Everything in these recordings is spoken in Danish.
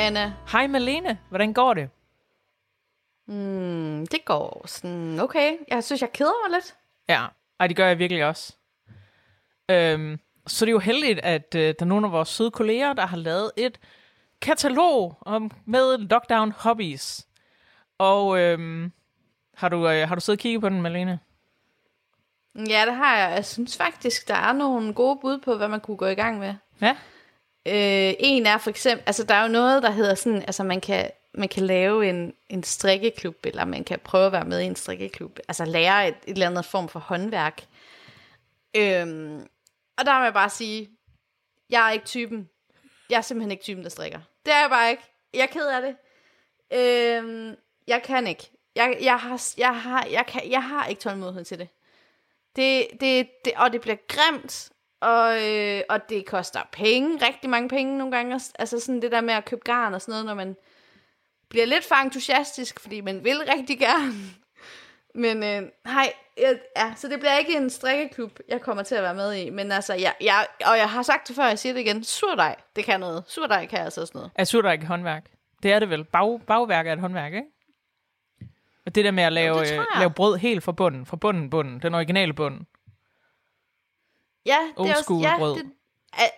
Anna. Hej Malene, hvordan går det? Mm, det går sådan okay. Jeg synes, jeg keder mig lidt. Ja, ej, det gør jeg virkelig også. Øhm, så det er jo heldigt, at øh, der er nogle af vores søde kolleger, der har lavet et katalog om, med lockdown hobbies. Og øhm, har, du, øh, har du siddet og kigget på den, Malene? Ja, det har jeg. Jeg synes faktisk, der er nogle gode bud på, hvad man kunne gå i gang med. Ja. Øh, en er for eksempel, altså der er jo noget, der hedder sådan, altså man kan, man kan lave en, en strikkeklub, eller man kan prøve at være med i en strikkeklub, altså lære et, et eller andet form for håndværk. Øhm, og der vil jeg bare sige, jeg er ikke typen, jeg er simpelthen ikke typen, der strikker. Det er jeg bare ikke. Jeg er ked af det. Øhm, jeg kan ikke. Jeg, jeg, har, jeg, har, jeg, kan, jeg har ikke tålmodighed til det. Det, det, det, og det bliver grimt, og, øh, og det koster penge, rigtig mange penge nogle gange. Altså sådan det der med at købe garn og sådan noget, når man bliver lidt for entusiastisk, fordi man vil rigtig gerne. Men øh, nej, ja, så det bliver ikke en strikkeklub, jeg kommer til at være med i. Men altså, jeg, jeg, og jeg har sagt det før, jeg siger det igen, surdej, det kan noget. Surdej kan altså sådan noget. Er surdej ikke håndværk? Det er det vel. Bag, bagværk er et håndværk, ikke? Og det der med at lave, tror øh, lave brød helt fra bunden, fra bunden, bunden, den originale bund. Ja, det Old er også, school ja, brød. det, jeg,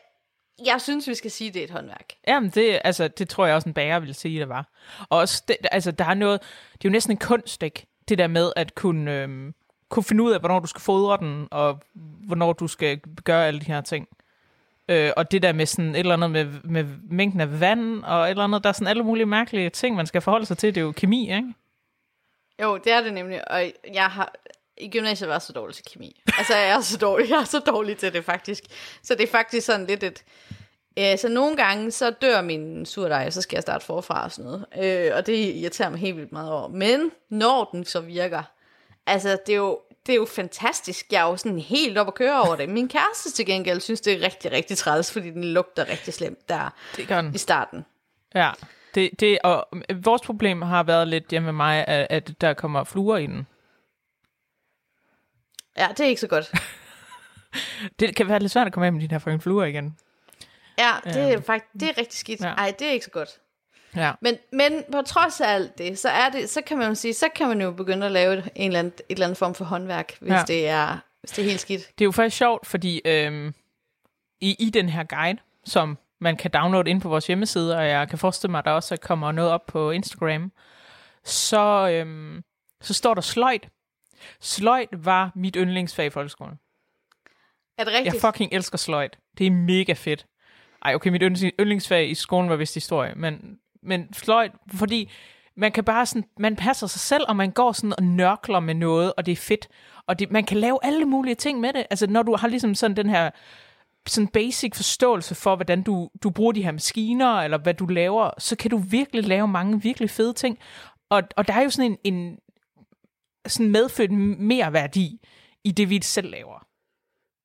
jeg synes, vi skal sige, det er et håndværk. Jamen, det, altså, det tror jeg også, en bager ville sige, det var. Og også, det, altså, der er noget, det er jo næsten en kunst, ikke? Det der med at kunne, øhm, kunne finde ud af, hvornår du skal fodre den, og hvornår du skal gøre alle de her ting. Øh, og det der med sådan et eller andet med, med mængden af vand, og et eller andet, der er sådan alle mulige mærkelige ting, man skal forholde sig til. Det er jo kemi, ikke? Jo, det er det nemlig, og jeg har i gymnasiet været så dårlig til kemi. Altså, jeg er så dårlig, jeg er så dårlig til det faktisk. Så det er faktisk sådan lidt et... Øh, så nogle gange, så dør min surdej, og så skal jeg starte forfra og sådan noget. Øh, og det irriterer mig helt vildt meget over. Men når den så virker, altså, det er jo, det er jo fantastisk. Jeg er jo sådan helt op at køre over det. Min kæreste til gengæld synes, det er rigtig, rigtig træls, fordi den lugter rigtig slemt der Det gør den. i starten. Ja. Det, det, og vores problem har været lidt hjemme med mig, at, at der kommer fluer i den. Ja, det er ikke så godt. Det kan være lidt svært at komme af med de her fucking fluer igen. Ja, det er faktisk det er rigtig skidt. Ja. Nej, det er ikke så godt. Ja. Men, men på trods af alt det, så er det, så kan man jo sige, så kan man jo begynde at lave en eller anden, et eller andet form for håndværk, hvis, Ja. ja. det, er, hvis det er helt skidt. Det er jo faktisk sjovt, fordi øhm, i, i den her guide, som man kan downloade ind på vores hjemmeside, og jeg kan forestille mig, at der også kommer noget op på Instagram, så, øhm, så står der sløjt. Sløjt var mit yndlingsfag i folkeskolen. Er det rigtigt? Jeg fucking elsker sløjt. Det er mega fedt. Ej, okay, mit yndlings- yndlingsfag i skolen var vist historie, men, men sløjt, fordi man kan bare sådan, man passer sig selv, og man går sådan og nørkler med noget, og det er fedt. Og det, man kan lave alle mulige ting med det. Altså, når du har ligesom sådan den her sådan basic forståelse for, hvordan du, du bruger de her maskiner, eller hvad du laver, så kan du virkelig lave mange virkelig fede ting. Og, og der er jo sådan en, en sådan medfødt mere værdi i det, vi selv laver.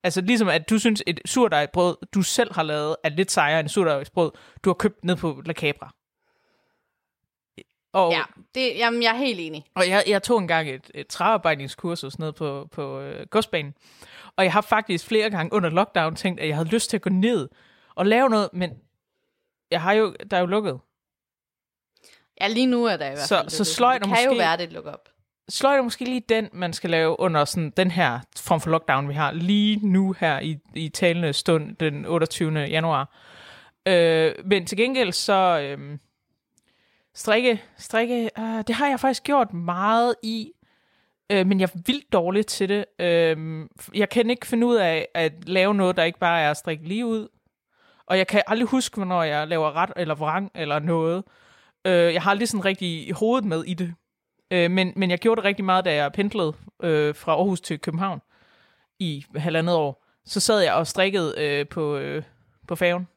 Altså ligesom at du synes, et surdejsbrød, du selv har lavet, er lidt sejere end surdejsbrød, du har købt ned på La Cabra. Og, Ja, det, jamen, jeg er helt enig. og jeg, jeg tog engang et, et træarbejdingskursus ned på, på øh, godsbanen, og jeg har faktisk flere gange under lockdown tænkt, at jeg havde lyst til at gå ned og lave noget, men jeg har jo, der er jo lukket. Ja, lige nu er der i hvert Så- fald. så det. sløjt det kan jo måske- være, det lukker op. Sløjt er måske lige den, man skal lave under sådan den her form for lockdown, vi har lige nu her i, i talende stund den 28. januar. Øh, men til gengæld så øh, strikke, strikke øh, det har jeg faktisk gjort meget i, øh, men jeg er vildt dårlig til det. Øh, jeg kan ikke finde ud af at lave noget, der ikke bare er at strikke lige ud. Og jeg kan aldrig huske, hvornår jeg laver ret eller vrang eller noget. Øh, jeg har aldrig sådan rigtig i hovedet med i det. Øh, men, men jeg gjorde det rigtig meget, da jeg pendlede øh, fra Aarhus til København i halvandet år. Så sad jeg og strikkede øh, på, øh, på færgen.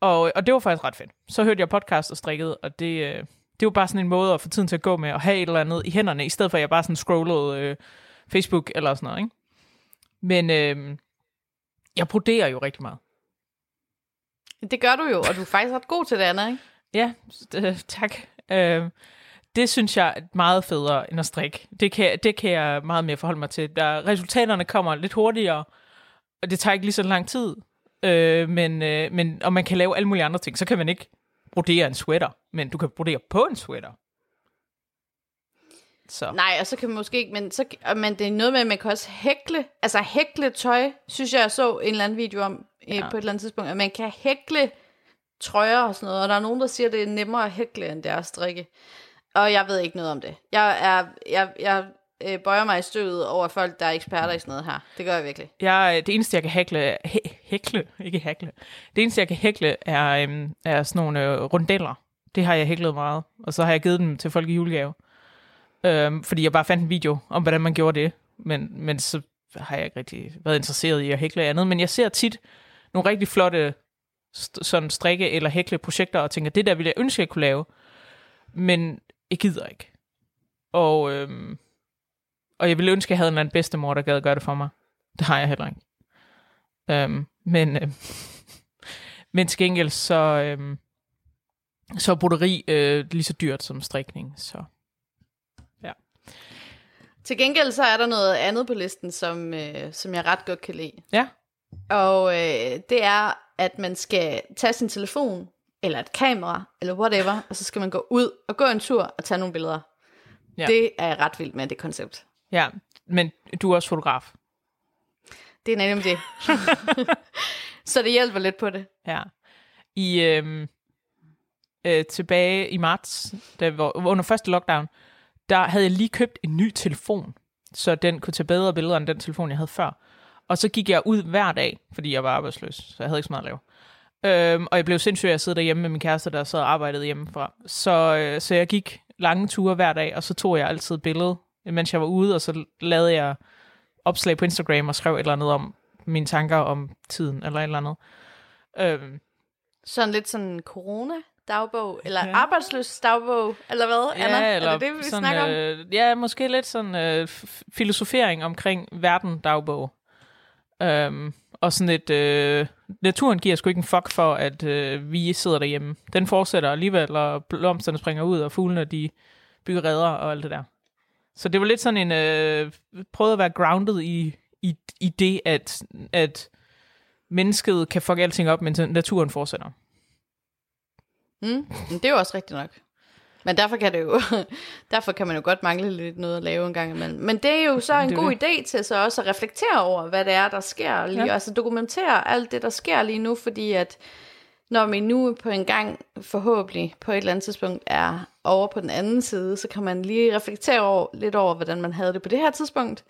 Og, og det var faktisk ret fedt. Så hørte jeg podcast og strikkede, og det, øh, det var bare sådan en måde at få tiden til at gå med, og have et eller andet i hænderne, i stedet for at jeg bare sådan scrollede øh, Facebook eller sådan noget. Ikke? Men øh, jeg broderer jo rigtig meget. Det gør du jo, og du er faktisk ret god til det, Anna, ikke? Ja, øh, tak. Øh, det synes jeg er meget federe end at strikke. Det kan, det kan jeg meget mere forholde mig til. Der, resultaterne kommer lidt hurtigere, og det tager ikke lige så lang tid. Øh, men, øh, men, og man kan lave alle mulige andre ting. Så kan man ikke brodere en sweater, men du kan brodere på en sweater. Så. Nej, og så kan man måske ikke, men, så, men det er noget med, at man kan også hækle, altså hækle tøj, synes jeg, jeg så en eller anden video om ja. øh, på et eller andet tidspunkt, at man kan hækle trøjer og sådan noget, og der er nogen, der siger, at det er nemmere at hækle, end det er at strikke. Og jeg ved ikke noget om det. Jeg, er, jeg, jeg øh, bøjer mig i støvet over folk, der er eksperter i sådan noget her. Det gør jeg virkelig. Jeg, øh, det eneste, jeg kan hækle, hæ, hækle, ikke hækle, det eneste, jeg kan hækle, er, øhm, er sådan nogle øh, rundeller. Det har jeg hæklet meget, og så har jeg givet dem til folk i julegave. Øhm, fordi jeg bare fandt en video om, hvordan man gjorde det. Men, men så har jeg ikke rigtig været interesseret i at hækle andet. Men jeg ser tit nogle rigtig flotte st- sådan strikke- eller hækle-projekter, og tænker, det der ville jeg ønske, jeg kunne lave. Men jeg gider ikke. Og, øhm, og jeg ville ønske, jeg havde en eller anden bedstemor, der gad gøre det for mig. Det har jeg heller ikke. Øhm, men, øhm, men til gengæld så, øhm, så er broderi øh, lige så dyrt som strikning. Så Til gengæld så er der noget andet på listen, som, øh, som jeg ret godt kan lide. ja, Og øh, det er, at man skal tage sin telefon, eller et kamera, eller whatever, og så skal man gå ud og gå en tur og tage nogle billeder. Ja. Det er ret vildt med, det koncept. ja, men du er også fotograf. Det er nemlig det. så det hjælper lidt på det. Ja. I øhm, øh, tilbage i marts, da vi var, under første lockdown, der havde jeg lige købt en ny telefon, så den kunne tage bedre billeder end den telefon, jeg havde før. Og så gik jeg ud hver dag, fordi jeg var arbejdsløs, så jeg havde ikke så meget at lave. Øhm, og jeg blev sindssyg af at sidde derhjemme med min kæreste, der sad og arbejdede hjemmefra. Så, øh, så jeg gik lange ture hver dag, og så tog jeg altid et billede, mens jeg var ude, og så lavede jeg opslag på Instagram og skrev et eller andet om mine tanker om tiden, eller et eller andet. Øhm, Sådan lidt sådan corona dagbog, eller Ja. ja. arbejdsløs dagbog, eller hvad, Anna? eller er det det, vi sådan, snakker om? Øh, ja, måske lidt sådan øh, filosofering omkring verden dagbog. Øhm, og sådan et, øh, naturen giver sgu ikke en fuck for, at øh, vi sidder derhjemme. Den fortsætter alligevel, og blomsterne springer ud, og fuglene, de bygger redder og alt det der. Så det var lidt sådan en, øh, prøvede at være grounded i, i, i det, at, at mennesket kan fuck alting op, men naturen fortsætter. Mm, men det er jo også rigtigt nok. Men derfor kan, det jo, derfor kan man jo godt mangle lidt noget at lave en gang imellem. Men det er jo så en god idé til så også at reflektere over, hvad det er, der sker lige. Ja. Altså dokumentere alt det, der sker lige nu, fordi at når vi nu på en gang forhåbentlig på et eller andet tidspunkt er over på den anden side, så kan man lige reflektere over, lidt over, hvordan man havde det på det her tidspunkt.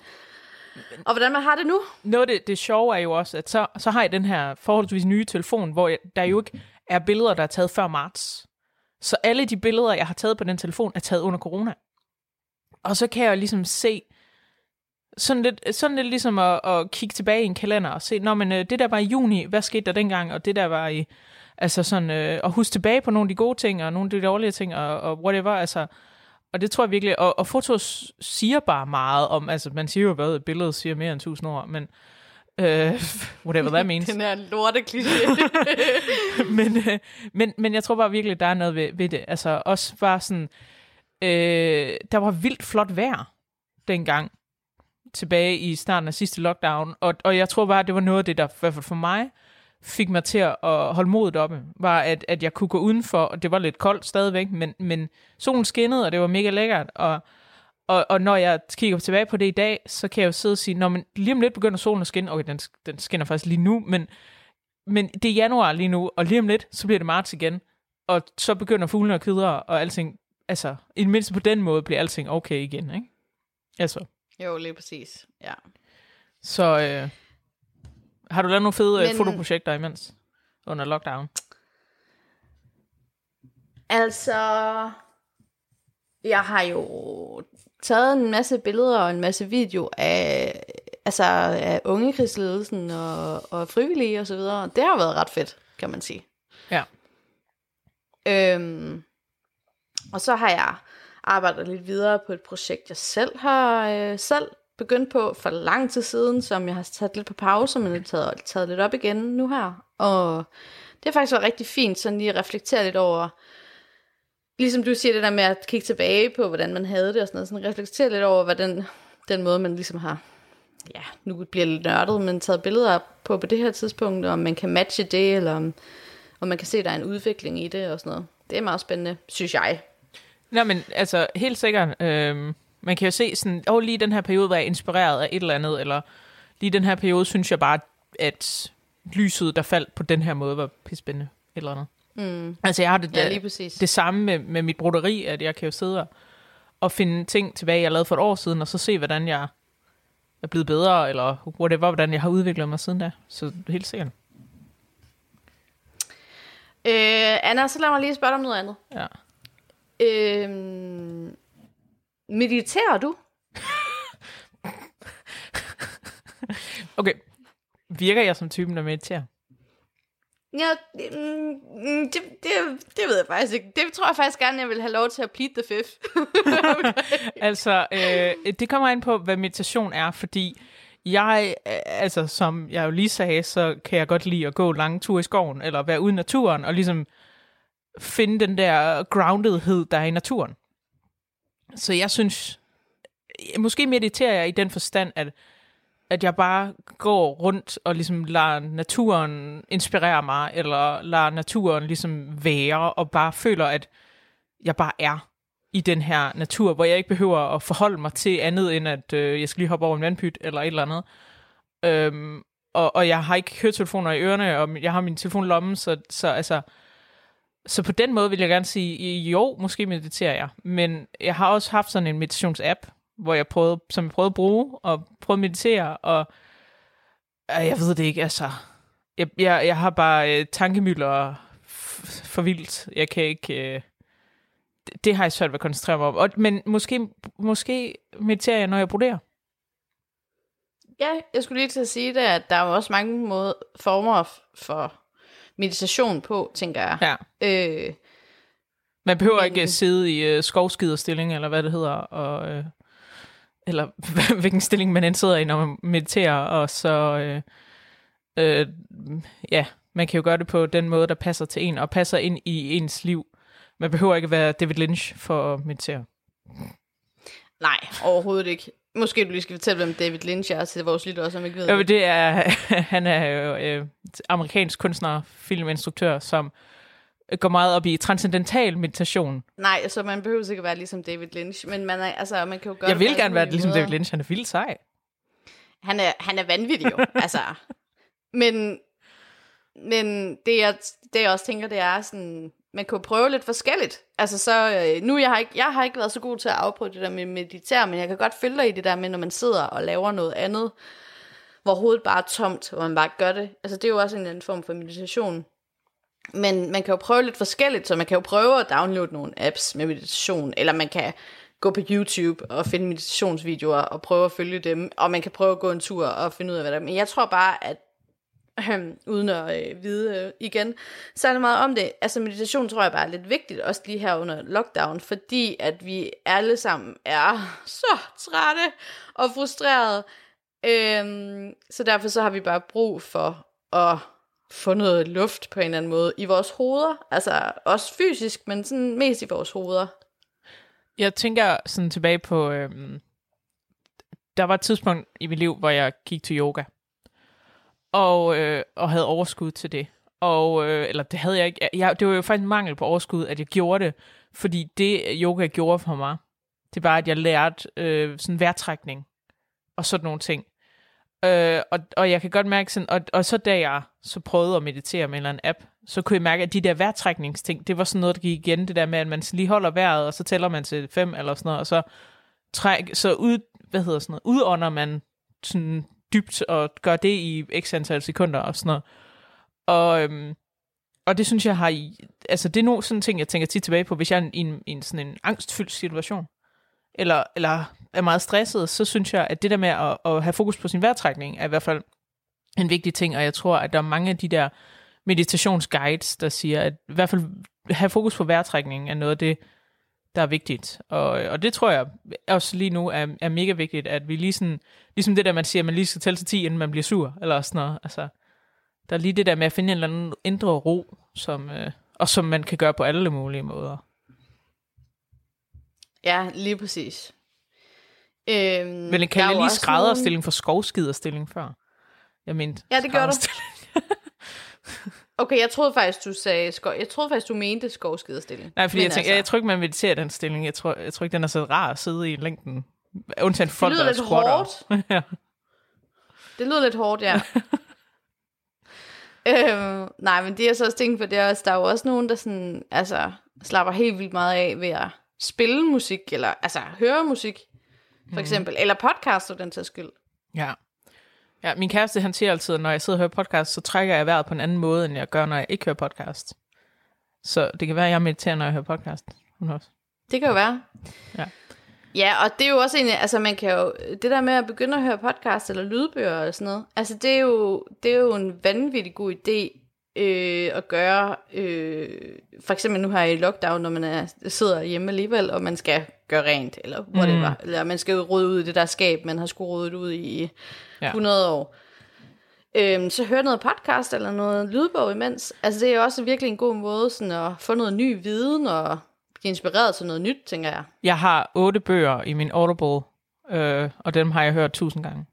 Og hvordan man har det nu. noget det, det sjove er jo også, at så, så har jeg den her forholdsvis nye telefon, hvor jeg, der jo ikke er billeder, der er taget før marts. Så alle de billeder, jeg har taget på den telefon, er taget under corona. Og så kan jeg ligesom se, sådan lidt, sådan lidt ligesom at, at kigge tilbage i en kalender og se, når men øh, det der var i juni, hvad skete der dengang, og det der var i, altså sådan, øh, at huske tilbage på nogle af de gode ting, og nogle af de dårlige ting, og, og whatever, altså, og det tror jeg virkelig, og, og fotos siger bare meget om, altså man siger jo, hvad et billede siger mere end tusind ord, men øh, whatever that means. Den her lorte kliché. men, øh, men, men jeg tror bare virkelig, der er noget ved, ved det. Altså også bare sådan, øh, der var vildt flot vejr dengang, tilbage i starten af sidste lockdown, og, og jeg tror bare, det var noget af det, der i hvert fald for mig, fik mig til at holde modet oppe, var, at, at jeg kunne gå udenfor, og det var lidt koldt stadigvæk, men, men solen skinnede, og det var mega lækkert, og, og, og når jeg kigger tilbage på det i dag, så kan jeg jo sidde og sige, når man lige om lidt begynder solen at skinne, okay, den, den skinner faktisk lige nu, men, men det er januar lige nu, og lige om lidt, så bliver det marts igen, og så begynder fuglene at kvidre, og alting, altså, i det mindste på den måde, bliver alting okay igen, ikke? Altså, jo, lige præcis. Ja. så øh, har du lavet nogle fede Men... Men- fotoprojekter imens, under lockdown? Altså, jeg har jo taget en masse billeder og en masse video af, altså af ungekrigsledelsen og, og frivillige og så videre. Det har været ret fedt, kan man sige. Ja. Øhm, og så har jeg arbejdet lidt videre på et projekt, jeg selv har øh, selv begyndt på for lang tid siden, som jeg har taget lidt på pause, men har taget, taget lidt op igen nu her. Og det har faktisk været rigtig fint, sådan lige at reflektere lidt over, ligesom du siger det der med at kigge tilbage på, hvordan man havde det og sådan noget, sådan reflektere lidt over, hvordan den måde, man ligesom har, ja, nu bliver lidt nørdet, men taget billeder på på det her tidspunkt, og om man kan matche det, eller om, om man kan se, at der er en udvikling i det og sådan noget. det er meget spændende, synes jeg. Nå, men altså, helt sikkert. Øh, man kan jo se sådan, åh, lige den her periode var jeg inspireret af et eller andet, eller lige den her periode synes jeg bare, at lyset, der faldt på den her måde, var pissespændende. Et eller andet. Mm. Altså, jeg har det, Ja, det, præcis. det samme med, med mit broderi, at jeg kan jo sidde og- og finde ting tilbage, jeg lavede for et år siden, og så se, hvordan jeg er blevet bedre, eller whatever, hvordan jeg har udviklet mig siden da. Så helt sikkert. Øh, Anna, så lad mig lige spørge dig om noget andet. Ja. Øh, mediterer du? Okay. Virker jeg som typen, der mediterer? Ja, mm, mm, det, det, det, ved jeg faktisk ikke. Det tror jeg faktisk gerne, jeg vil have lov til at plead the fifth. Altså, øh, det kommer ind på, hvad meditation er, fordi jeg, øh, altså som jeg jo lige sagde, så kan jeg godt lide at gå lange ture i skoven, eller være ude i naturen, og ligesom finde den der groundedhed, der er i naturen. Så jeg synes, måske mediterer jeg i den forstand, at, at jeg bare går rundt og ligesom lader naturen inspirere mig, eller lader naturen ligesom være, og bare føler, at jeg bare er i den her natur, hvor jeg ikke behøver at forholde mig til andet, end at øh, jeg skal lige hoppe over en vandpyt, eller et eller andet. Øhm, og, og jeg har ikke høretelefoner i ørerne, og jeg har min telefon i lommen, så, så altså... Så på den måde vil jeg gerne sige, jo, måske mediterer jeg, men jeg har også haft sådan en meditationsapp, hvor jeg prøvede, som jeg prøvede at bruge, og prøvede at meditere, og øh, jeg ved det ikke, altså, jeg, jeg, jeg har bare øh, tankemøller f- for vildt. Jeg kan ikke, øh, det, det har jeg svært ved at koncentrere mig om. Og, men måske, måske mediterer jeg, når jeg broderer. ja, jeg skulle lige til at sige det, at der er jo også mange måder, former for meditation på, tænker jeg. Ja. Øh, Man behøver Men- ikke sidde i øh, skovskiderstilling, eller hvad det hedder, og, øh, eller hvilken stilling man end sidder i, når man mediterer, og så, øh, øh, ja, man kan jo gøre det på den måde, der passer til en, og passer ind i ens liv. Man behøver ikke være David Lynch for at meditere. nej, overhovedet ikke. Måske du lige skal fortælle, hvem David Lynch er til vores lyttere, som ikke ved Jo, det. det er, han er jo øh, amerikansk kunstner, filminstruktør, som går meget op i transcendental meditation. Nej, så man behøver ikke at være ligesom David Lynch, men man, er, altså, man kan jo gøre Jeg vil gerne være ligesom måder. David Lynch, han er vildt sej. Han er, han er vanvittig jo, altså. Men, men det, jeg, det jeg også tænker, det er sådan, man kan jo prøve lidt forskelligt. Altså så, øh, nu jeg har ikke, jeg har ikke været så god til at afprøve det der med meditere, men jeg kan godt følge dig i det der med, når man sidder og laver noget andet, hvor hovedet bare er tomt, hvor man bare gør det. Altså det er jo også en anden form for meditation. Men man kan jo prøve lidt forskelligt, så man kan jo prøve at downloade nogle apps med meditation, eller man kan gå på YouTube og finde meditationsvideoer og prøve at følge dem, og man kan prøve at gå en tur og finde ud af, hvad der er. Men jeg tror bare, at øh, uden at øh, vide øh, igen, særlig meget om det. Altså meditation tror jeg bare er lidt vigtigt, også lige her under lockdown, fordi at vi alle sammen er så trætte og frustrerede. øh, så derfor så har vi bare brug for at få noget luft på en eller anden måde i vores hoveder. Altså også fysisk, men sådan mest i vores hoveder. Jeg tænker sådan tilbage på, øhm, der var et tidspunkt i mit liv, hvor jeg gik til yoga, og, øh, og havde overskud til det. Og, øh, eller det havde jeg ikke. Jeg, det var jo faktisk en mangel på overskud, at jeg gjorde det, fordi det yoga gjorde for mig, det var, at jeg lærte øh, sådan vejrtrækning og sådan nogle ting. Øh, og, og jeg kan godt mærke sådan, og, og så da jeg så prøvede at meditere med en eller anden app, så kunne jeg mærke, at de der vejrtrækningsting, det var sådan noget, der gik igen, det der med, at man lige holder vejret, og så tæller man til fem eller sådan noget, og så træk, så ud, hvad hedder sådan noget, udånder man sådan dybt, og gør det i x antal sekunder og sådan noget. Og, øhm, og det synes jeg har i, altså det er nogle sådan ting, jeg tænker tit tilbage på, hvis jeg er i en, i en sådan en angstfyldt situation, eller, eller er meget stresset, så synes jeg, at det der med at, at have fokus på sin vejrtrækning, er i hvert fald en vigtig ting, og jeg tror, at der er mange af de der meditationsguides, der siger, at i hvert fald have fokus på vejrtrækning er noget af det, der er vigtigt. Og, og det tror jeg også lige nu er, er mega vigtigt, at vi lige sådan, ligesom det der, man siger, at man lige skal tælle til 10, inden man bliver sur, eller sådan noget. Altså, der er lige det der med at finde en eller anden indre ro, som, øh, og som man kan gøre på alle mulige måder. Ja, lige præcis. Øhm, Men kan er jeg lige skrædderstilling for skovskiderstilling før? Jeg mente Ja, det gør du. Okay, jeg troede faktisk, du sagde skov. Jeg troede faktisk, du mente skovskiderstilling. Nej, fordi Men jeg, tænker, altså... jeg, jeg tror ikke, man mediterer den stilling. Jeg tror, jeg tror ikke, den er så rar at sidde i længden. Undtagen folk, det lyder lidt hårdt. ja. Det lyder lidt hårdt, ja. øhm, nej, men det er så også tænkt på, det er også, der er jo også nogen, der sådan, altså, slapper helt vildt meget af ved at spille musik, eller altså høre musik, for mm. eksempel, eller podcast for den til skyld. Ja. Ja, min kæreste, han siger altid, at når jeg sidder og hører podcast, så trækker jeg vejret på en anden måde, end jeg gør, når jeg ikke hører podcast. Så det kan være, at jeg mediterer, når jeg hører podcast. Hun også. Det kan jo være. Ja. Ja, og det er jo også en, altså man kan jo, det der med at begynde at høre podcast eller lydbøger eller sådan noget, altså det er jo, det er jo en vanvittig god idé øh, at gøre, øh, for eksempel nu her i lockdown, når man er, sidder hjemme alligevel, og man skal gøre rent, eller whatever, mm. eller man skal rode ud i det der skab, man har skulle rodet ud i ja. 100 år. Øhm, så hør noget podcast eller noget lydbog imens. Altså det er også virkelig en god måde sådan at få noget ny viden og blive inspireret til noget nyt, tænker jeg. Jeg har otte bøger i min Audible, øh, og dem har jeg hørt tusind gange.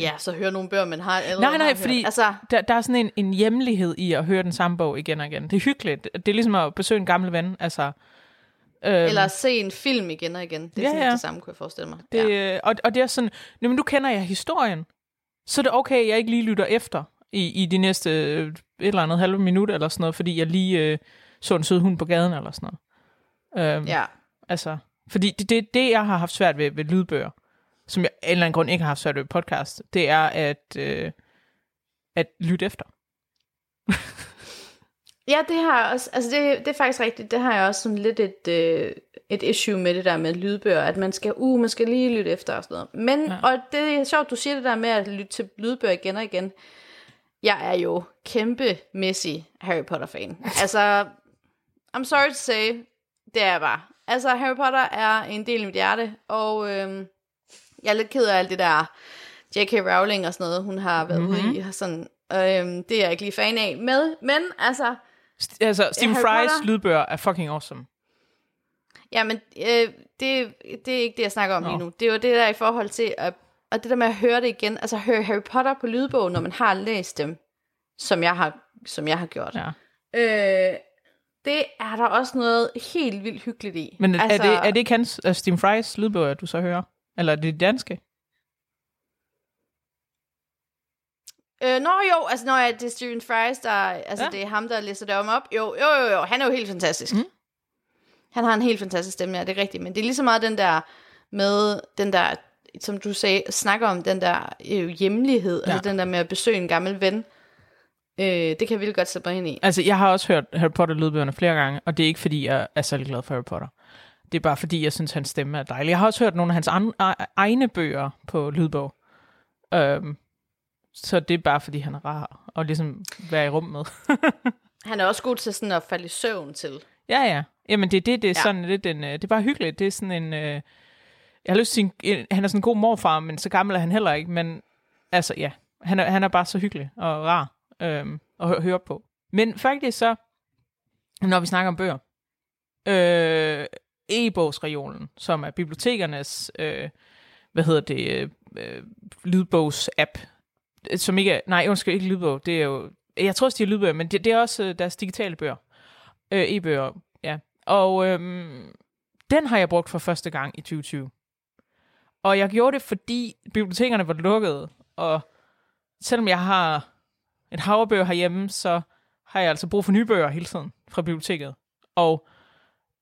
Ja, så hør nogle bøger, man har allerede Nej, nej, fordi altså... der, der er sådan en, en hjemlighed i at høre den samme bog igen og igen. Det er hyggeligt. Det er ligesom at besøge en gammel ven. Altså, øhm, Eller at se en film igen og igen. Det er ja, sådan ja. det samme, kunne jeg forestille mig. Det, ja. og, og det er sådan, men nu kender jeg historien, så er det okay, jeg ikke lige lytter efter i, i de næste øh, et eller andet halve minut eller sådan noget, fordi jeg lige øh, så en sød hund på gaden eller sådan noget. Øhm, ja. Altså, fordi det, det, det, jeg har haft svært ved, ved lydbøger, som jeg af en eller anden grund ikke har haft svært ved podcast, det er at, øh, at lytte efter. ja, det har jeg også, altså det, det er faktisk rigtigt, det har jeg også sådan lidt et, øh, et issue med det der med lydbøger, at man skal, uh, man skal lige lytte efter og sådan noget. Men, ja. og det er sjovt, du siger det der med at lytte til lydbøger igen og igen. Jeg er jo kæmpemæssig Harry Potter-fan. altså, I'm sorry to say, det er jeg bare. Altså, Harry Potter er en del af mit hjerte, og øhm, jeg er lidt ked af alt det der J.K. Rowling og sådan noget, hun har været mm-hmm. ude i. Sådan, øhm, det er jeg ikke lige fan af. Med, men altså... St- altså, Stephen Fry's lydbøger er fucking awesome. Ja, men øh, det, det er ikke det, jeg snakker om no. lige nu. Det er jo det der i forhold til, at, og det der med at høre det igen, altså høre Harry Potter på lydbog, når man har læst dem, som jeg har, som jeg har gjort. Ja. Øh, det er der også noget helt vildt hyggeligt i. Men altså, er, det, er det ikke hans, uh, Stephen Fry's lydbøger, du så hører? Eller er det danske? Øh, nå jo, altså når det er Stephen Fries, der, altså ja. det er ham, der læser det om op. Jo, jo, jo, jo, han er jo helt fantastisk. Mm. Han har en helt fantastisk stemme, ja, det er rigtigt. Men det er lige så meget den der med, den der, som du sagde, snakker om, den der øh, hjemlighed, ja. altså den der med at besøge en gammel ven. Øh, det kan jeg virkelig godt sætte mig ind i. Altså, jeg har også hørt Harry Potter-lydbøgerne flere gange, og det er ikke, fordi jeg er særlig glad for Harry Potter. Det er bare fordi, jeg synes, hans stemme er dejlig. Jeg har også hørt nogle af hans an- egne bøger på lydbog. Øhm, så det er bare fordi, han er rar og ligesom være i rum med. han er også god til sådan at falde i søvn til. Ja, ja. Jamen det, det, det er ja. sådan lidt en, øh, det er bare hyggeligt. Det er sådan en, øh, jeg har lyst til en, han er sådan en god morfar, men så gammel er han heller ikke. Men altså ja, han er, han er bare så hyggelig og rar øhm, at høre på. Men faktisk så, når vi snakker om bøger, øh, e-bogsregionen, som er bibliotekernes, øh, hvad hedder det, øh, øh, lydbogs-app, som ikke er, nej, undskyld, ikke lydbog, det er jo, jeg tror også, de er lydbøger, men det, det er også øh, deres digitale bøger, øh, e-bøger, ja. Og øh, den har jeg brugt for første gang i 2020. Og jeg gjorde det, fordi bibliotekerne var lukkede, og selvom jeg har et havrebøger herhjemme, så har jeg altså brug for nye bøger hele tiden fra biblioteket. Og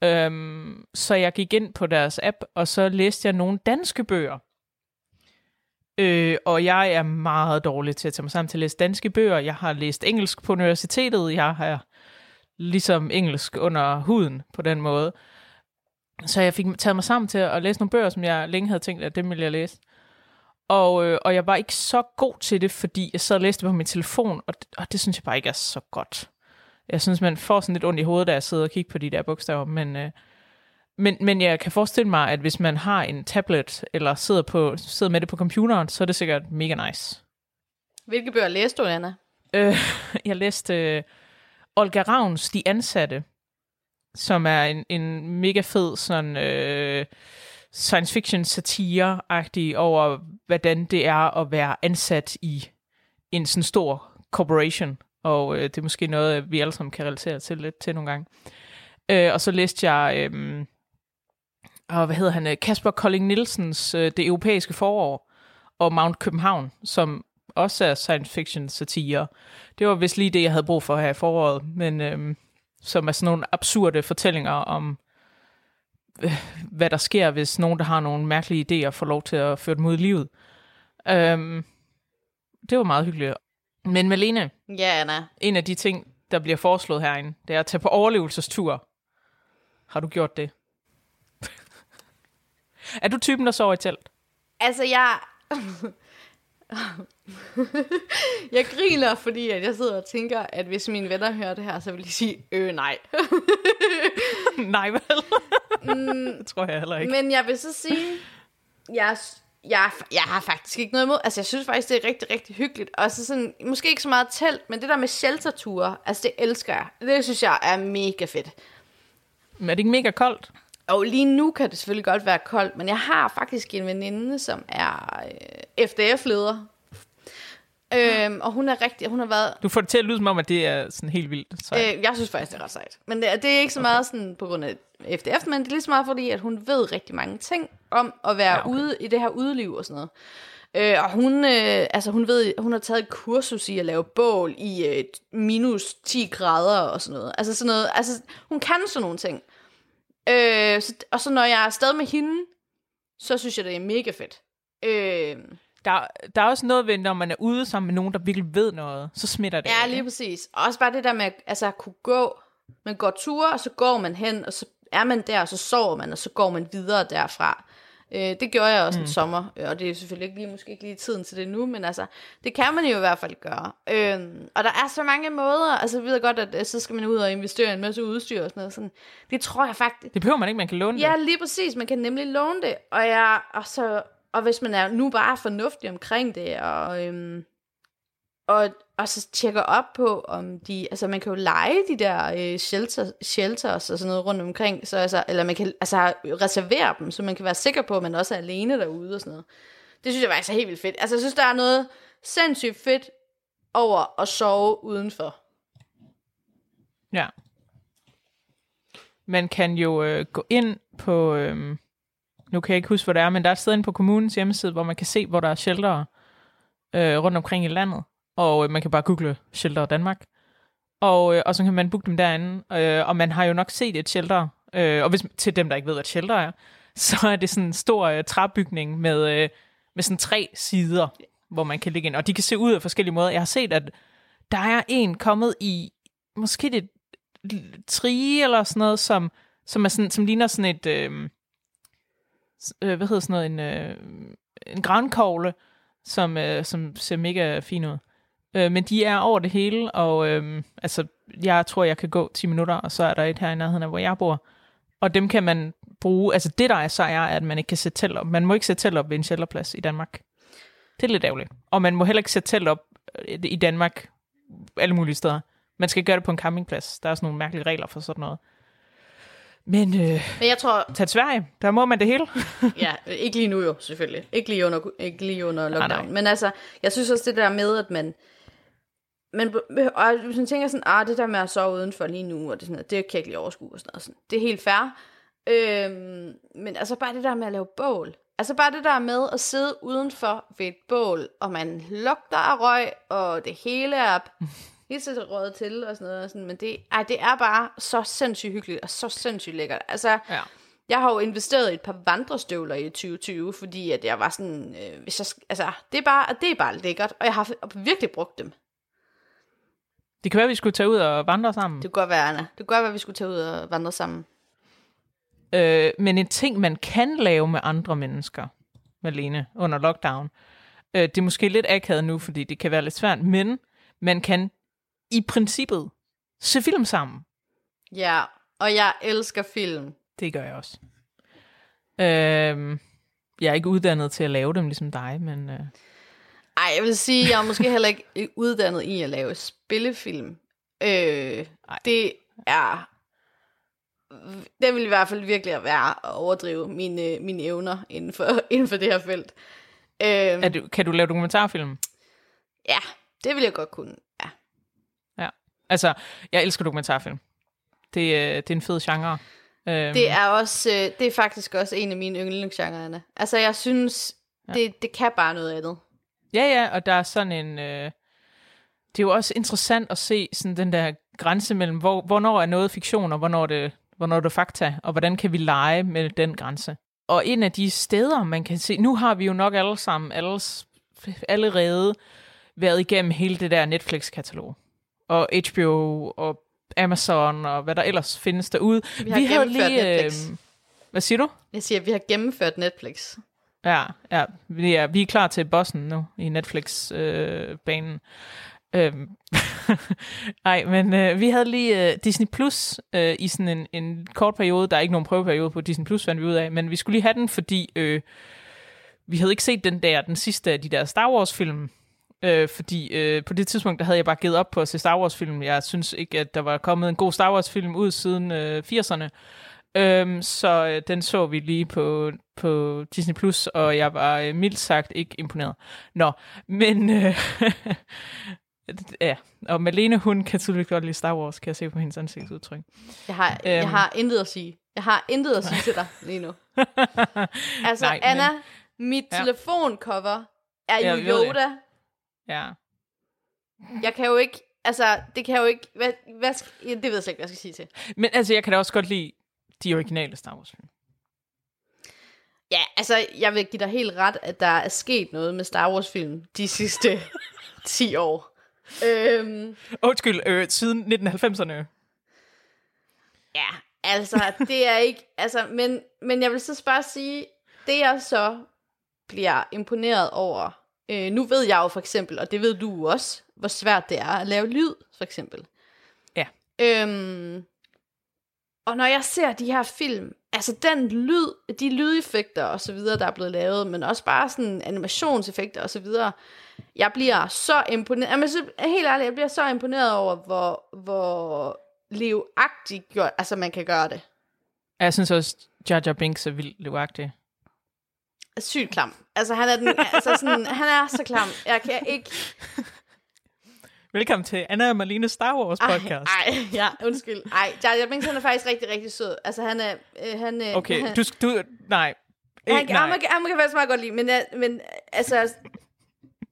Øhm, så jeg gik ind på deres app, og så læste jeg nogle danske bøger. Øh, og jeg er meget dårlig til at tage mig sammen til at læse danske bøger. Jeg har læst engelsk på universitetet. Jeg har ligesom engelsk under huden på den måde. Så jeg fik taget mig sammen til at læse nogle bøger, som jeg længe havde tænkt, at dem ville jeg læse. Og, øh, og jeg var ikke så god til det, fordi jeg sad og læste på min telefon, og det, og det synes jeg bare ikke er så godt jeg synes, man får sådan lidt ondt i hovedet, da jeg sidder og kigger på de der bogstaver, men, øh, men, men jeg kan forestille mig, at hvis man har en tablet, eller sidder, på, sidder med det på computeren, så er det sikkert mega nice. Hvilke bøger læste du, Anna? Øh, jeg læste øh, Olga Ravns De Ansatte, som er en, en mega fed sådan... Øh, science fiction satire-agtig over, hvordan det er at være ansat i en sådan stor corporation, og øh, det er måske noget, øh, vi alle sammen kan relatere til lidt til nogle gange. Øh, og så læste jeg, øh, og hvad hedder han, øh, Kasper Kolding Nielsens øh, Det Europæiske Forår, og Mount København, som også er science fiction satire. Det var vist lige det, jeg havde brug for her i foråret, men øh, som er sådan nogle absurde fortællinger om, øh, hvad der sker, hvis nogen, der har nogle mærkelige idéer, får lov til at føre dem ud i livet. Øh, det var meget hyggeligt. Men Malene, Ja, Anna. en af de ting, der bliver foreslået herinde, det er at tage på overlevelsestur. Har du gjort det? er du typen, der sover i telt? Altså, jeg... jeg griner, fordi at jeg sidder og tænker, at hvis mine venner hører det her, så vil de sige, øh nej. Nej, vel? mm, det tror jeg heller ikke. Men jeg vil så sige, jeg, jeg, jeg har faktisk ikke noget imod. Altså, jeg synes faktisk, det er rigtig, rigtig hyggeligt. Og så sådan, måske ikke så meget telt, men det der med shelterture, altså det elsker jeg. Det synes jeg er mega fedt. Men er det ikke mega koldt? Og lige nu kan det selvfølgelig godt være koldt, men jeg har faktisk en veninde, som er øh, FDF-leder. Øhm, og hun er rigtig, hun har været, Du får det til at lyde som om, at det er sådan helt vildt. Så. øh, jeg synes faktisk, det er ret sejt. Men det, er- det er ikke så meget sådan på grund af FDF, men det er lige så meget fordi, at hun ved rigtig mange ting om at være Ja, okay. ude i det her udeliv og sådan noget. Øh, og hun, øh, altså hun ved, hun har taget et kursus i at lave bål i øh, minus 10 grader og sådan noget. Altså sådan noget, altså hun kan sådan nogle ting. Øh, så, og så når jeg er afsted med hende, så synes jeg, det er mega fedt. Øh, Der, der er også noget ved, når man er ude sammen med nogen, der virkelig ved noget, så smitter det. ja, lige ikke? præcis. Og også bare det der med altså, at kunne gå. Man går ture, og så går man hen, og så er man der, og så sover man, og så går man videre derfra. Øh, det gjorde jeg også mm. en sommer, øh, og det er selvfølgelig ikke lige, måske ikke lige tiden til det nu, men altså, det kan man jo i hvert fald gøre. Øh, og der er så mange måder, altså jeg ved godt, at øh, så skal man ud og investere i en masse udstyr og sådan noget. Sådan. Det tror jeg faktisk, Det behøver man ikke, man kan låne Ja, det. lige præcis. Man kan nemlig låne det. Og, jeg, og, så, og hvis man er nu bare fornuftig omkring det, og, øhm, og, og så tjekker op på, om de... Altså, man kan jo lege de der øh, shelter, shelters og sådan noget rundt omkring, så altså, eller man kan altså, reservere dem, så man kan være sikker på, at man også er alene derude og sådan noget. Det synes jeg var altså helt vildt fedt. Altså, jeg synes, der er noget sindssygt fedt over at sove udenfor. Ja. Man kan jo øh, gå ind på, øh, nu kan jeg ikke huske, hvor det er, men der er et sted inde på kommunens hjemmeside, hvor man kan se, hvor der er sheltere øh, rundt omkring i landet. Og øh, man kan bare google shelter Danmark. Og, øh, og så kan man booke dem derinde. Øh, og man har jo nok set et shelter. Øh, og hvis, til dem, der ikke ved, hvad shelter er, så er det sådan en stor øh, træbygning med, øh, med sådan tre sider, hvor man kan ligge ind. Og de kan se ud af forskellige måder. Jeg har set, at der er en kommet i, måske det tri eller sådan noget, som, som, er sådan, som ligner sådan et, øh, øh, hvad hedder sådan noget, en, øh, en grankogle, som, øh, som ser mega fin ud. Øh, men de er over det hele, og øh, altså, jeg tror, jeg kan gå 10 minutter, og så er der et her i nærheden af, hvor jeg bor. Og dem kan man bruge, altså det der er så er, at man ikke kan sætte telt op. Man må ikke sætte telt op ved en shelterplads i Danmark. Det er lidt ærgerligt. Og man må heller ikke sætte telt op øh, i Danmark alle mulige steder. Man skal gøre det på en campingplads. Der er sådan nogle mærkelige regler for sådan noget. Men øh, Men jeg tror, tag til Sverige, der må man det hele. ja, ikke lige nu jo, selvfølgelig. Ikke lige under, ikke lige under lockdown. nej. Men altså, jeg synes også det der med, at man... Men, og hvis man tænker sådan, ah, det der med at sove udenfor lige nu, og det, sådan noget, det kan jeg ikke lige overskue og sådan noget. Sådan. Det er helt fair. Øhm, men altså bare det der med at lave bål. Altså bare det der med at sidde udenfor ved et bål, og man lugter af røg, og det hele er helt så røget til og sådan noget. Og sådan. Men det, ej, det er bare så sindssygt hyggeligt og så sindssygt lækkert. Altså, Ja. jeg har jo investeret i et par vandrestøvler i 2020, fordi at jeg var sådan, øh, hvis jeg, altså, det er, bare, det er bare lækkert, og jeg har virkelig brugt dem. Det kan være, at vi skulle tage ud og vandre sammen. Det kunne godt være, Anna. Det kunne godt være, at vi skulle tage ud og vandre sammen. Øh, men en ting, man kan lave med andre mennesker, Malene, under lockdown, øh, det er måske lidt akavet nu, fordi det kan være lidt svært, men man kan i princippet se film sammen. Ja, og jeg elsker film. Det gør jeg også. Øh, jeg er ikke uddannet til at lave dem ligesom dig, men øh, Ej, jeg vil sige, jeg er måske heller ikke uddannet i at lave spillefilm. Øh, det er... Det vil i hvert fald virkelig være at overdrive mine, mine evner inden for, inden for det her felt. Øh, er du, kan du lave dokumentarfilm? Ja, det vil jeg godt kunne. Ja. Altså, jeg elsker dokumentarfilm. Det, øh, det er en fed genre. Øhm, Det er også, øh, det er faktisk også en af mine yndlingsgenrer, Anna. Altså, jeg synes, det, det kan bare noget andet. Ja, ja, og der er sådan en... Øh, det er jo også interessant at se sådan den der grænse mellem, hvor, hvornår er noget fiktion, og hvornår det, hvornår det er fakta, og hvordan kan vi lege med den grænse. Og en af de steder, man kan se... Nu har vi jo nok alle sammen alles, allerede været igennem hele det der Netflix-katalog. Og HBO og Amazon og hvad der ellers findes derude. Vi har gennemført Netflix. øh, hvad siger du? Jeg siger, at vi har gennemført Netflix. Ja, ja vi, er, vi er klar til bossen nu i Netflix-banen. Øh, øhm, Nej, men øh, vi havde lige øh, Disney Plus øh, i sådan en, en kort periode. Der er ikke nogen prøveperiode på Disney Plus, fandt vi ud af. Men vi skulle lige have den, fordi øh, vi havde ikke set den der, den sidste af de der Star Wars-film. Øh, fordi øh, på det tidspunkt, der havde jeg bare givet op på at se Star Wars-film. Jeg synes ikke, at der var kommet en god Star Wars-film ud siden øh, 80'erne. Øhm, så øh, den så vi lige på, på Disney Plus, og jeg var øh, mildt sagt ikke imponeret. Nå, men øh, ja, og Malene, hun kan tydeligvis godt lide Star Wars, kan jeg se på hendes ansigtsudtryk. Jeg har, øhm. jeg har intet at sige. Jeg har intet at sige til dig lige nu. Altså, Nej, Anna, men- mit Ja. telefoncover er jo. Yoda. Ja. Jeg kan jo ikke, altså, det kan jeg jo ikke, hvad, hvad, skal- ja, det ved jeg slet ikke, hvad jeg skal sige til. Men altså, jeg kan da også godt lide de originale Star Wars film. Ja, altså, jeg vil give dig helt ret, at der er sket noget med Star Wars-film de sidste 10 år. Øhm, Undskyld, øh, siden 1990'erne. ja, altså, det er ikke, altså, men, men jeg vil så bare sige, det jeg så bliver imponeret over, øh, nu ved jeg jo for eksempel, og det ved du også, hvor svært det er at lave lyd, for eksempel. Ja. Øhm, og når jeg ser de her film, altså den lyd, de lydeffekter og så videre, der er blevet lavet, men også bare sådan animationseffekter og så videre, jeg bliver så imponeret, jamen, så, helt ærligt, jeg bliver så imponeret over, hvor, hvor livagtigt gjort, altså man kan gøre det. Jeg synes også, Jar Jar Binks er vildt livagtig. Sygt klam. Altså han er, den, altså sådan, han er så klam. Jeg kan ikke... Velkommen til Anna og Marlene Star Wars Ej, podcast. ej, ja, undskyld. Ej, Jar Binks, han er faktisk rigtig, rigtig sød. Altså han er... Øh, han, øh, Okay, han, du, du nej. han, Ikke, han, nej. han, han, kan faktisk meget godt lide, men, men altså...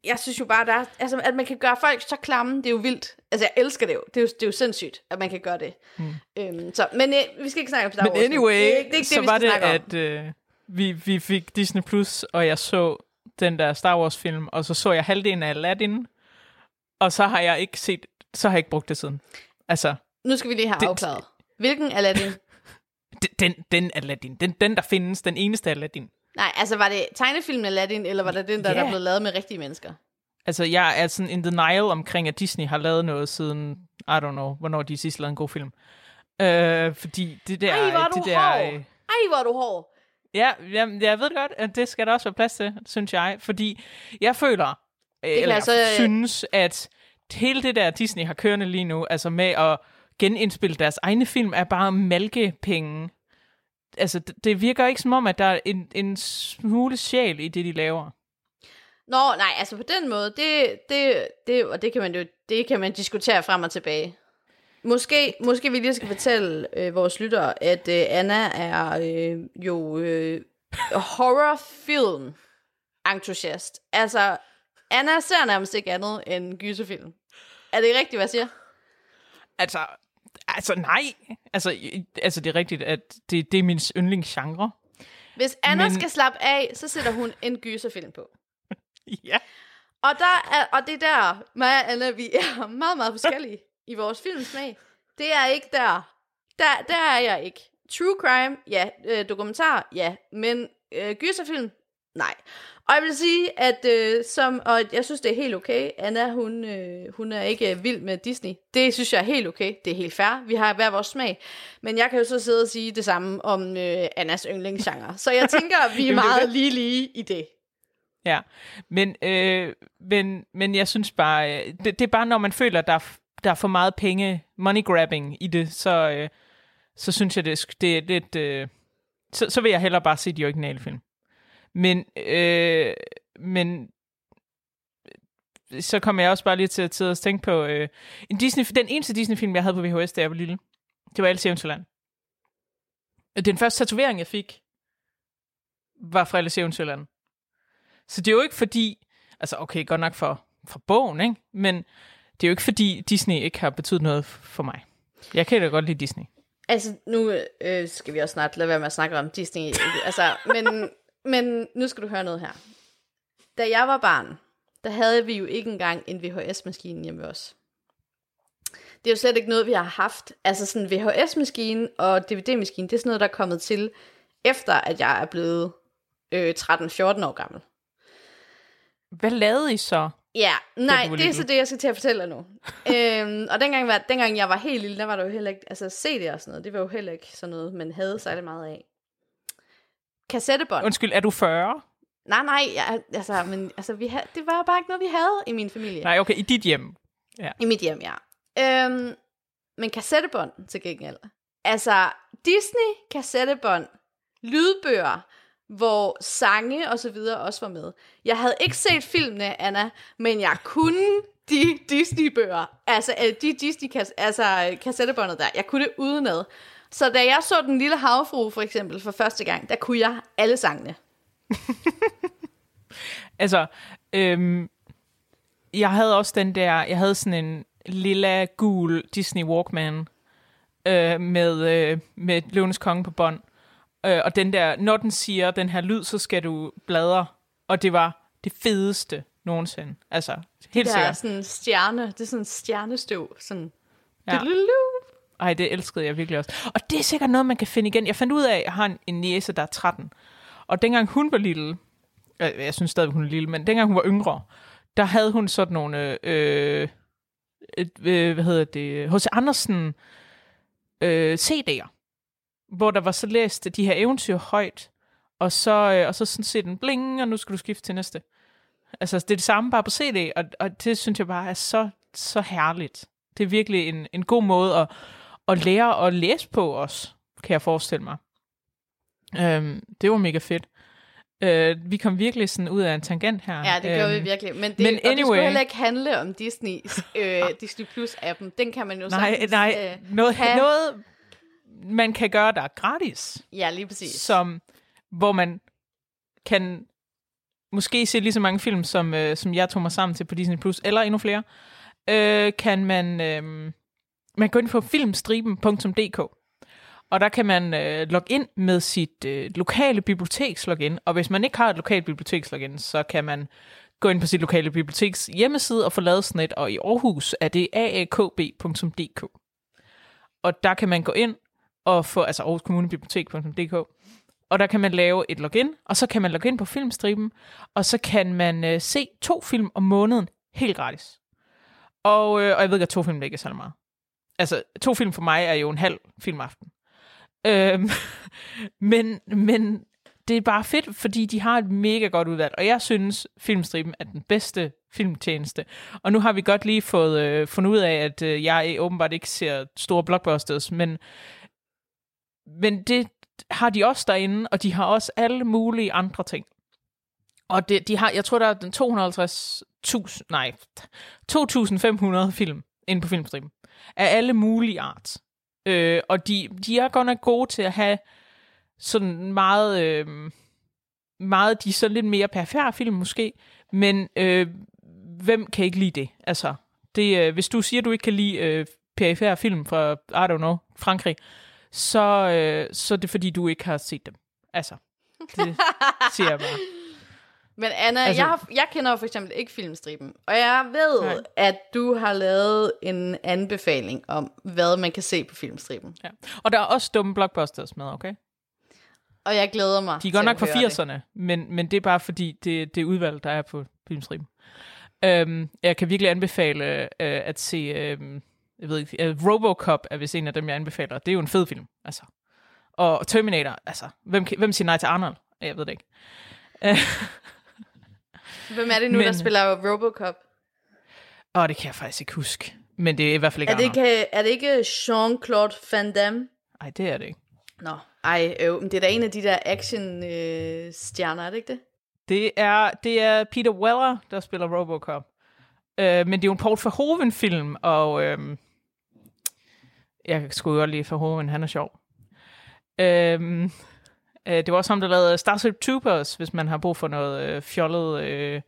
Jeg synes jo bare, der er, altså, at man kan gøre folk så klamme, det er jo vildt. Altså, jeg elsker det jo. Det er jo, det er jo sindssygt, at man kan gøre det. Mm. Øhm, så, men øh, vi skal ikke snakke om Star Men Wars nu. anyway, det er, det er ikke så det, vi var det, at øh, vi, vi fik Disney Plus, og jeg så den der Star Wars film, og så så jeg halvdelen af Aladdin, og så har jeg ikke set, så har jeg ikke brugt det siden. Altså, Nu skal vi lige have det- afklaret. Hvilken Aladdin? den, den Aladdin, den, den der findes, den eneste Aladdin. Nej, altså var det tegnefilmen Aladdin, eller var det den, der, Ja. der er blevet lavet med rigtige mennesker? Altså, jeg er sådan in denial omkring, at Disney har lavet noget siden, I don't know, hvornår de sidst lavede en god film. Øh, fordi det der... Ej, hvor er du det der, hård. øh, Ej, hvor er du hård. Ja, jamen, jeg ved godt, at det skal der også være plads til, synes jeg. Fordi jeg føler, øh, eller jeg altså, øh, synes, at hele det der Disney har kørende lige nu, altså med at genindspille deres egne film, er bare malkepenge. Altså, det, det virker ikke som om, at der er en, en smule sjæl i det, de laver. Nå, nej, altså på den måde, det, det, det, og det kan man jo det kan man diskutere frem og tilbage. Måske, måske vi lige skal fortælle øh, vores lyttere, at øh, Anna er øh, jo øh, horrorfilm entusiast. Altså, Anna ser nærmest ikke andet end gyserfilm. Er det rigtigt, hvad jeg siger? Altså, altså nej. Altså, altså det er rigtigt, at det, det er min yndlingsgenre. Hvis Anna Men... skal slappe af, så sætter hun en gyserfilm på. Ja. Og, der er, og det er der, mig og Anna, vi er meget, meget forskellige i vores filmsmag. Det er ikke der. Der, der er jeg ikke. True crime, ja. Øh, dokumentar, ja. Men øh, gyserfilm, nej. Og jeg vil sige, at øh, som, og jeg synes, det er helt okay. Anna, hun, øh, hun er ikke vild med Disney. Det synes jeg er helt okay. Det er helt fair. Vi har hver vores smag. Men jeg kan jo så sidde og sige det samme om øh, Annas yndlingsgenre. Så jeg tænker, at vi er meget lige lige i det. Ja, men, øh, men, men jeg synes bare, øh, det, det er bare, når man føler, at der er, der er for meget penge, money grabbing i det, så, øh, så synes jeg, det, det er lidt... Øh, så, så vil jeg hellere bare se de originale film. Men, øh, men øh, så kommer jeg også bare lige til, til at tænke på øh, en Disney, den eneste Disney-film, jeg havde på VHS, da jeg var lille. Det var Alice i Eventyrland. Den første tatovering, jeg fik, var fra Alice i Eventyrland. Så det er jo ikke fordi, altså okay, godt nok for, for bogen, ikke? men det er jo ikke fordi Disney ikke har betydet noget for mig. Jeg kan da godt lide Disney. Altså, nu øh, skal vi også snart lade være med at snakke om Disney. altså, men, men nu skal du høre noget her. Da jeg var barn, der havde vi jo ikke engang en VHS-maskine hjemme ved os. Det er jo slet ikke noget, vi har haft. Altså sådan VHS-maskine og DVD-maskine, det er sådan noget, der er kommet til, efter at jeg er blevet øh, 13-14 år gammel. Hvad lavede I så? Ja, nej, det er så det, jeg skal til at fortælle dig nu. øhm, og dengang, var, dengang jeg var helt lille, der var der jo heller ikke, altså CD og sådan noget, det var jo heller ikke sådan noget, man havde særlig meget af. Kassettebånd. Undskyld, er du 40? Nej, nej, jeg, altså, men, altså, vi havde, det var bare ikke noget, vi havde i min familie. Nej, okay, i dit hjem. I mit hjem, ja. Øhm, men kassettebånd til gengæld. Altså, Disney kassettebånd, lydbøger, hvor sange og så videre også var med. Jeg havde ikke set filmene, Anna, men jeg kunne de Disney-bøger, altså øh, de disney -kas altså kassettebåndet der, jeg kunne det udenad. Så da jeg så Den Lille Havfru for eksempel for første gang, der kunne jeg alle sangene. Altså, øhm, jeg havde også den der, jeg havde sådan en lilla gul Disney Walkman øh, med, øh, med Løvenes Konge på bånd. Øh, og den der, når den siger den her lyd, så skal du bladre. Og det var det fedeste nogensinde. Altså, helt Det er sikkert. sådan en stjerne, det er sådan en stjernestøv. Sådan, Ja. Ej, det elskede jeg virkelig også. Og det er sikkert noget, man kan finde igen. Jeg fandt ud af, at jeg har en, en niece, der er 13. Og dengang hun var lille, jeg, jeg synes stadig, hun er lille, men dengang hun var yngre, der havde hun sådan nogle, øh, et, øh, hvad hedder det, H.C. Andersen øh, CD'er, hvor der var så læst de her eventyr højt, og så, øh, og så sådan set en bling, og nu skal du skifte til næste. Altså, det er det samme bare på CD, og, og det synes jeg bare er så, så herligt. Det er virkelig en, en god måde at, at lære at læse på også, kan jeg forestille mig. Øhm, det var mega fedt. Øh, vi kom virkelig sådan ud af en tangent her. Ja, det vi Øhm, virkelig. Men det, men og det anyway. skulle heller ikke handle om Disney, øh, Disney Plus-appen. Den kan man jo Nej, sagtens, nej, Øh, noget, have. noget, man kan gøre, der er gratis. ja, lige præcis. som, hvor man kan måske se lige så mange film, som, øh, som jeg tog mig sammen til på Disney+, Plus, eller endnu flere, øh, kan man, øh, man gå ind på filmstriben.dk, og der kan man øh, logge ind med sit øh, lokale bibliotekslogin, og hvis man ikke har et lokalt bibliotekslogin, så kan man gå ind på sit lokale biblioteks hjemmeside og få lavet sådan et, og i Aarhus er det aakb.dk. Og der kan man gå ind og få, altså Aarhus Kommune Bibliotek.dk, og der kan man lave et login, og så kan man logge ind på filmstriben, og så kan man øh, se to film om måneden helt gratis. Og, øh, og jeg ved godt, at to film det ikke er så meget. Altså, to film for mig er jo en halv filmaften. Øhm, men, men det er bare fedt, fordi de har et mega godt udvalg, og jeg synes, Filmstriben er den bedste filmtjeneste. Og nu har vi godt lige fået øh, fundet ud af, at øh, jeg åbenbart ikke ser store blockbusters, men, men det har de også derinde, og de har også alle mulige andre ting. Og det, de har, jeg tror, der er den 250.000, nej, 2.500 film inde på Filmstriben. Af alle mulige art. Øh, og de, de er godt nok gode til at have sådan meget, øh, meget de så lidt mere perfære film måske, men øh, hvem kan ikke lide det? Altså, det, øh, hvis du siger, at du ikke kan lide øh, perifære film fra, I don't know, Frankrig, så, øh, så er det fordi, du ikke har set dem. Altså, det siger jeg bare. Men Anna, Altså- jeg, har, jeg kender jo for eksempel ikke filmstriben, og jeg ved, Nej. At du har lavet en anbefaling om, hvad man kan se på filmstriben. Ja. Og der er også dumme blockbusters med, okay? Og jeg glæder mig De er godt nok fra høre det. 80'erne, men, men det er bare fordi, det, det er udvalg, der er på filmstriben. Øhm, jeg kan virkelig anbefale øh, at se, øh, jeg ved ikke, øh, Robocop er vist en af dem, jeg anbefaler. Det er jo en fed film, altså. Og Terminator, altså, hvem, hvem siger nej til Arnold? Jeg ved det ikke. Øh, Hvem er det nu, Men- der spiller Robocop? åh, det kan jeg faktisk ikke huske. Men det er i hvert fald ikke Er det, Arnold. ikke, er det ikke Jean-Claude Van Damme? Nej, det er det ikke. Nå, ej, øv, men det er da en af de der action-stjerner, er det ikke det? Det er, det er Peter Weller, der spiller Robocop. Øh, men det er jo en Paul Verhoeven-film, og øh, jeg skulle jo lige Verhoeven, han er sjov. Øhm, øh, det var også ham, der lavede Starship Troopers, hvis man har brug for noget øh, fjollet øh,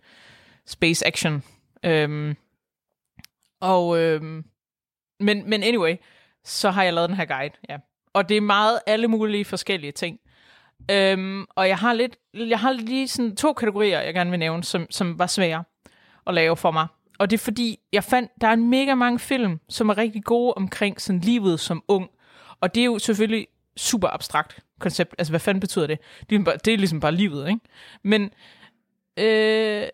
space action. Øhm, og, øh, men, men anyway, så har jeg lavet den her guide, ja. Og det er meget alle mulige forskellige ting. Øhm, og jeg har lidt, jeg har lige sådan to kategorier, jeg gerne vil nævne, som, som var svære at lave for mig. Og det er fordi, jeg fandt, der er en mega mange film, som er rigtig gode omkring sådan livet som ung. Og det er jo selvfølgelig super abstrakt koncept. Altså, hvad fanden betyder det? Det er, bare, det er ligesom bare livet, ikke? Men, øh,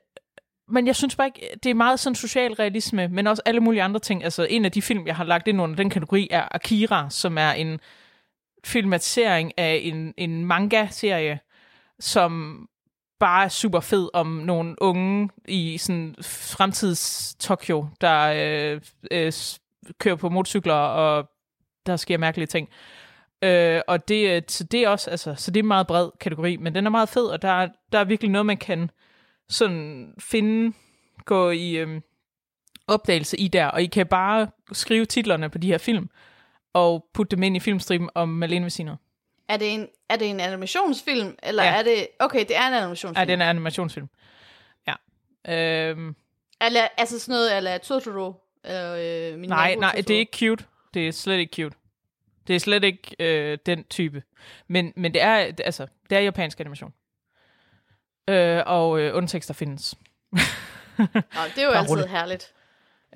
men jeg synes bare ikke, det er meget sådan social realisme, men også alle mulige andre ting. Altså, en af de film, jeg har lagt ind under den kategori, er Akira, som er en filmatisering af en, en manga-serie, som bare er super fed om nogle unge i sådan fremtids Tokyo, der øh, øh, kører på motorcykler, og der sker mærkelige ting. Øh, og det, øh, så det er også, altså, så det er en meget bred kategori, men den er meget fed, og der, er, der er virkelig noget, man kan sådan finde, gå i øh, opdagelse i der, og I kan bare skrive titlerne på de her film, og putte dem ind i filmstriben om Malene ved noget. Er det en, er det en animationsfilm, eller Ja. er det... Okay, det er en animationsfilm. Ja, det er en animationsfilm. Ja. Øhm, Eller, altså sådan noget, eller Totoro, eller øh, min nej, nej, Totoro. det er ikke cute. Det er slet ikke cute. Det er slet ikke øh, den type. Men, men det er, altså, det er japansk animation. Øh, og øh, undertekster findes. Nå, det er jo altid herligt.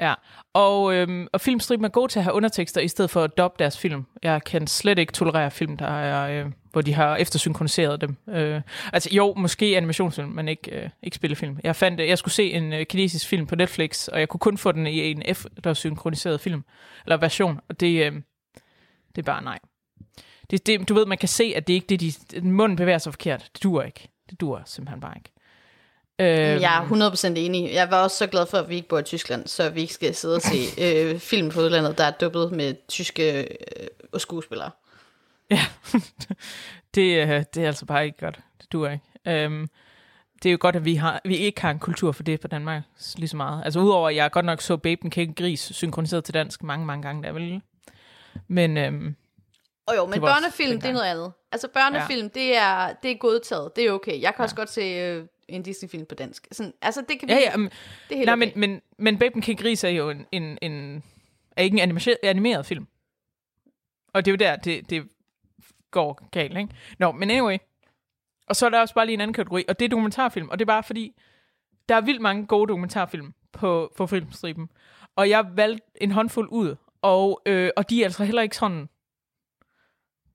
Ja, og, øhm, og filmstriben er god til at have undertekster, i stedet for at dubbe deres film. Jeg kan slet ikke tolerere film, der er, øh, hvor de har eftersynkroniseret dem. Øh, altså jo, måske animationsfilm, men ikke, øh, ikke spillefilm. Jeg fandt, jeg skulle se en øh, kinesisk film på Netflix, og jeg kunne kun få den i en eftersynkroniseret film, eller version, og det, øh, det er bare nej. Det, det, du ved, man kan se, at det ikke det, de, munden bevæger sig forkert. Det duer ikke. Det duer simpelthen bare ikke. Øh, Jeg er 100% enig. Jeg var også så glad for, at vi ikke bor i Tyskland, så vi ikke skal sidde og se øh, film på udlandet, der er dubbet med tyske øh, skuespillere. Ja, det, øh, det er altså bare ikke godt. Det duer ikke. Øhm, det er jo godt, at vi, har, vi ikke har en kultur for det på Danmark lige så meget. Altså udover, at jeg godt nok så Baben Kække Gris synkroniseret til dansk mange, mange gange, der vel. Men øhm, Og jo, men børnefilm, det er noget andet. Altså børnefilm, ja. det, er, det er godtaget. Det er okay. Jeg kan ja. også godt se øh, en Disney-film på dansk. Sådan, altså det kan vi, ja, ja, men, det er helt nej, okay. men, men, men Baben Kække Gris er jo en, en, en, er ikke en animation, animeret film. Og det er jo der, det, det går galt, ikke? Nå, men anyway. Og så er der også bare lige en anden kategori, og det er dokumentarfilm. Og det er bare fordi, der er vildt mange gode dokumentarfilm på, på filmstriben. Og jeg valgte en håndfuld ud, og, øh, og de er altså heller ikke sådan...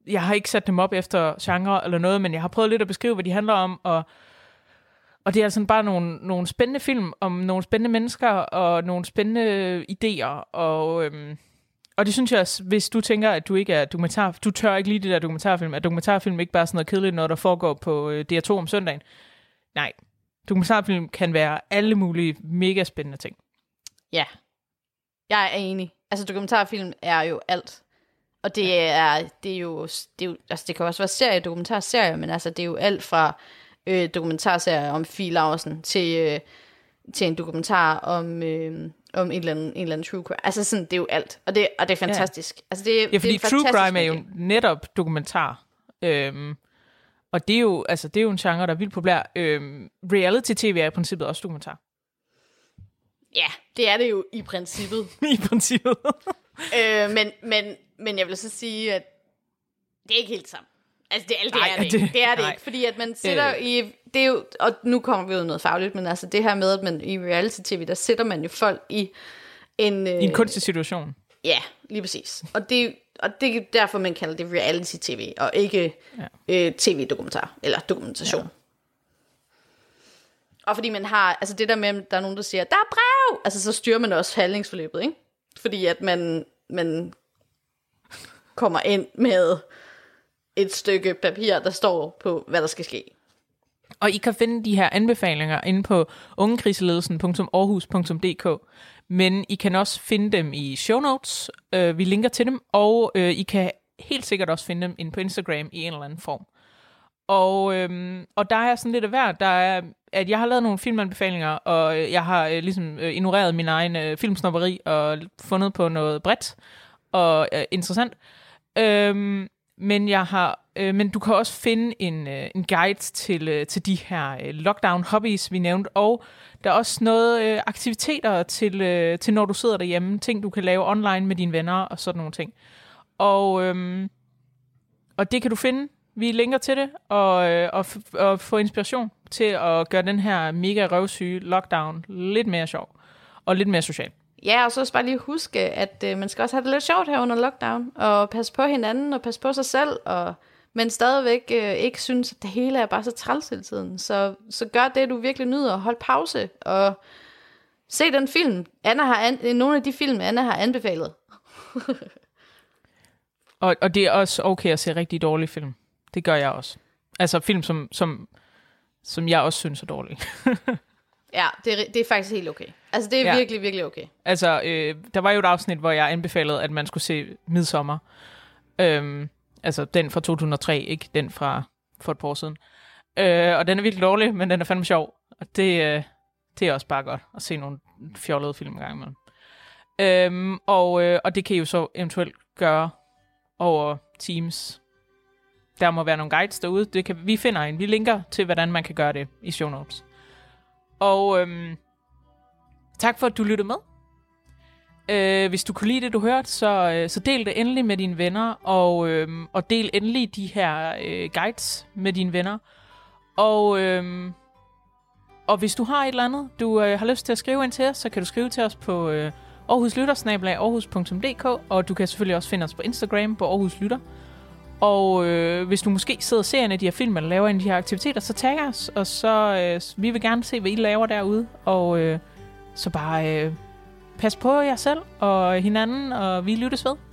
Jeg har ikke sat dem op efter genre eller noget, men jeg har prøvet lidt at beskrive, hvad de handler om, og, og det er altså bare nogle, nogle spændende film om nogle spændende mennesker og nogle spændende idéer, og, øhm, og det synes jeg, også, hvis du tænker, at du ikke er dokumentar, du tør ikke lide det der dokumentarfilm, at dokumentarfilm ikke bare er sådan noget kedeligt, når der foregår på øh, DR2 om søndagen. Nej, dokumentarfilm kan være alle mulige mega spændende ting. Ja, jeg er enig. Altså dokumentarfilm er jo alt. Og det er, det er jo, det, er jo, altså det kan også være serie, dokumentarserier, men altså det er jo alt fra øh, dokumentarserier om Fie Laursen til, øh, til en dokumentar om, øh, om en eller, anden, en eller anden true crime. Altså sådan, det er jo alt. Og det, og det er fantastisk. Ja. Altså det, Ja, fordi det er true crime er jo netop dokumentar. Øhm, og det er jo, altså, det er jo en genre, der er vildt populær. Øhm, reality-tv er i princippet også dokumentar. Ja, det er det jo i princippet. I princippet. øh, men, men, men jeg vil så sige, at det er ikke helt sammen. Altså, det, det Nej, er det, det-. Det er det nej. ikke, fordi at man sætter Øh. i... Det er jo, og nu kommer vi ud noget fagligt, men altså det her med, at man i reality-tv, der sætter man jo folk i en... Øh, I en kunstig situation. Ja, lige præcis. Og det, og det er derfor, man kalder det reality-tv, og ikke ja. øh, tv-dokumentar, eller dokumentation. Ja. Og fordi man har, altså det der med, at der er nogen, der siger, der er brev! Altså så styrer man også handlingsforløbet, ikke? Fordi at man, man kommer ind med et stykke papir, der står på, hvad der skal ske. Og I kan finde de her anbefalinger inde på ungekriseledelsen.aarhus.dk, men I kan også finde dem i show notes. Øh, vi linker til dem, og øh, I kan helt sikkert også finde dem inde på Instagram i en eller anden form. Og, øhm, og der er sådan lidt af hvert. Der er, at jeg har lavet nogle filmanbefalinger, og øh, jeg har øh, ligesom øh, ignoreret min egen øh, filmsnopperi og fundet på noget bredt og øh, interessant. Øhm, men jeg har, øh, men du kan også finde en, øh, en guide til, øh, til de her øh, lockdown hobbies, vi nævnte, og der er også noget øh, aktiviteter til, øh, til, når du sidder derhjemme, ting du kan lave online med dine venner og sådan nogle ting. Og, øh, og det kan du finde. Vi linker til det, og, øh, og, og få inspiration til at gøre den her mega røvsyge lockdown lidt mere sjov og lidt mere social. Ja, og så også bare lige huske, at øh, man skal også have det lidt sjovt her under lockdown, og passe på hinanden, og passe på sig selv, og, men stadigvæk øh, ikke synes, at det hele er bare så træls hele tiden. Så, så gør det, du virkelig nyder, hold pause, og se den film. Anna har an, øh, nogle af de film, Anna har anbefalet. og, og det er også okay at se rigtig dårlige film. Det gør jeg også. Altså film, som, som, som jeg også synes er dårlige. Ja, det er, det er faktisk helt okay. Altså, det er ja. virkelig, virkelig okay. Altså, øh, der var jo et afsnit, hvor jeg anbefalede, at man skulle se Midsommer. Øhm, altså, den fra 2003, ikke den fra for et par år siden. Øh, og den er virkelig dårlig, men den er fandme sjov. Og det, øh, det er også bare godt at se nogle fjollede film en gang imellem. Øhm, og, øh, og det kan I jo så eventuelt gøre over Teams. Der må være nogle guides derude. Det kan, vi finder en. Vi linker til, hvordan man kan gøre det i show notes. Og øhm, tak for, at du lyttede med. Øh, hvis du kunne lide det, du hørte, så, øh, så del det endelig med dine venner, og, øh, og del endelig de her øh, guides med dine venner. Og, øh, og hvis du har et eller andet, du øh, har lyst til at skrive ind til os, så kan du skrive til os på øh, aarhuslytter, og du kan selvfølgelig også finde os på Instagram på aarhuslytter. Og øh, hvis du måske sidder og ser en af de her film, eller laver en af de her aktiviteter, så tag os, og så øh, vi vil gerne se, hvad I laver derude. Og øh, så bare øh, pas på jer selv og hinanden, og vi lyttes ved.